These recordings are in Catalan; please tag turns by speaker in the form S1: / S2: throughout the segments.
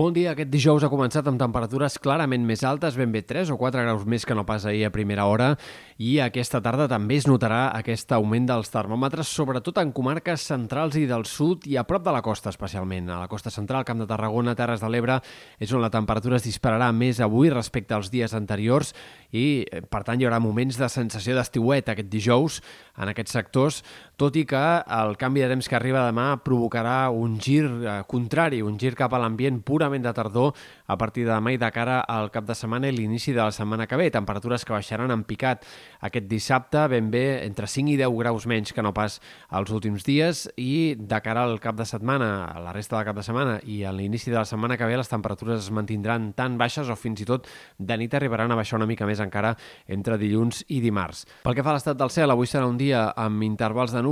S1: Bon dia. Aquest dijous ha començat amb temperatures clarament més altes, ben bé 3 o 4 graus més que no pas ahir a primera hora, i aquesta tarda també es notarà aquest augment dels termòmetres, sobretot en comarques centrals i del sud i a prop de la costa especialment. A la costa central, Camp de Tarragona, Terres de l'Ebre, és on la temperatura es dispararà més avui respecte als dies anteriors i, eh, per tant, hi haurà moments de sensació d'estiuet aquest dijous en aquests sectors, tot i que el canvi de temps que arriba demà provocarà un gir eh, contrari, un gir cap a l'ambient pur purament de tardor a partir de demà i de cara al cap de setmana i l'inici de la setmana que ve. Temperatures que baixaran en picat aquest dissabte, ben bé entre 5 i 10 graus menys que no pas els últims dies i de cara al cap de setmana, a la resta del cap de setmana i a l'inici de la setmana que ve les temperatures es mantindran tan baixes o fins i tot de nit arribaran a baixar una mica més encara entre dilluns i dimarts. Pel que fa a l'estat del cel, avui serà un dia amb intervals de núvols,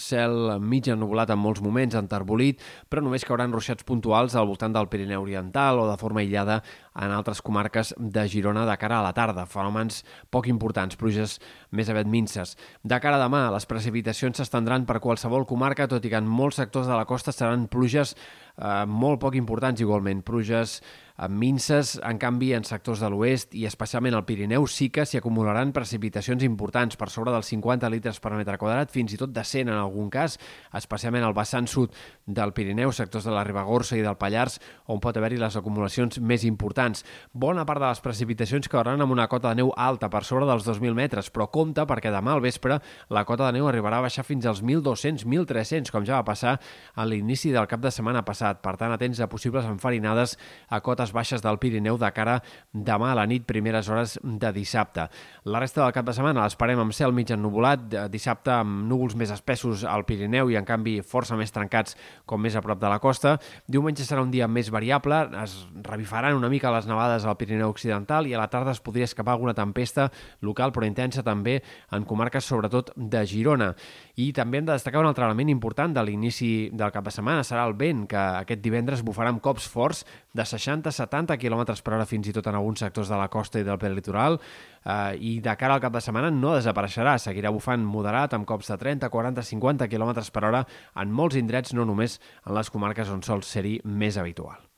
S1: cel mig ennubulat en molts moments, enterbolit, però només cauran ruixats puntuals al voltant del Pirineu Oriental o de forma aïllada en altres comarques de Girona de cara a la tarda. Fenòmens poc importants, pluges més aviat minces. De cara a demà, les precipitacions s'estendran per qualsevol comarca, tot i que en molts sectors de la costa seran pluges eh, molt poc importants igualment. Pluges amb minces, en canvi, en sectors de l'oest i especialment al Pirineu sí que s'hi acumularan precipitacions importants per sobre dels 50 litres per metre quadrat, fins i tot de 100 en algun cas, especialment al vessant sud del Pirineu, sectors de la Ribagorça i del Pallars, on pot haver-hi les acumulacions més importants. Bona part de les precipitacions cauran amb una cota de neu alta, per sobre dels 2.000 metres, però compte perquè demà al vespre la cota de neu arribarà a baixar fins als 1.200-1.300, com ja va passar a l'inici del cap de setmana passat. Per tant, atents a possibles enfarinades a cotes zones baixes del Pirineu de cara demà a la nit, primeres hores de dissabte. La resta del cap de setmana l'esperem amb cel mig ennubulat, dissabte amb núvols més espessos al Pirineu i en canvi força més trencats com més a prop de la costa. Diumenge serà un dia més variable, es revifaran una mica les nevades al Pirineu Occidental i a la tarda es podria escapar alguna tempesta local però intensa també en comarques sobretot de Girona. I també hem de destacar un altre element important de l'inici del cap de setmana, serà el vent, que aquest divendres bufarà amb cops forts de 60-70 km per hora fins i tot en alguns sectors de la costa i del prelitoral eh, i de cara al cap de setmana no desapareixerà, seguirà bufant moderat amb cops de 30, 40, 50 km per hora en molts indrets, no només en les comarques on sol ser-hi més habitual.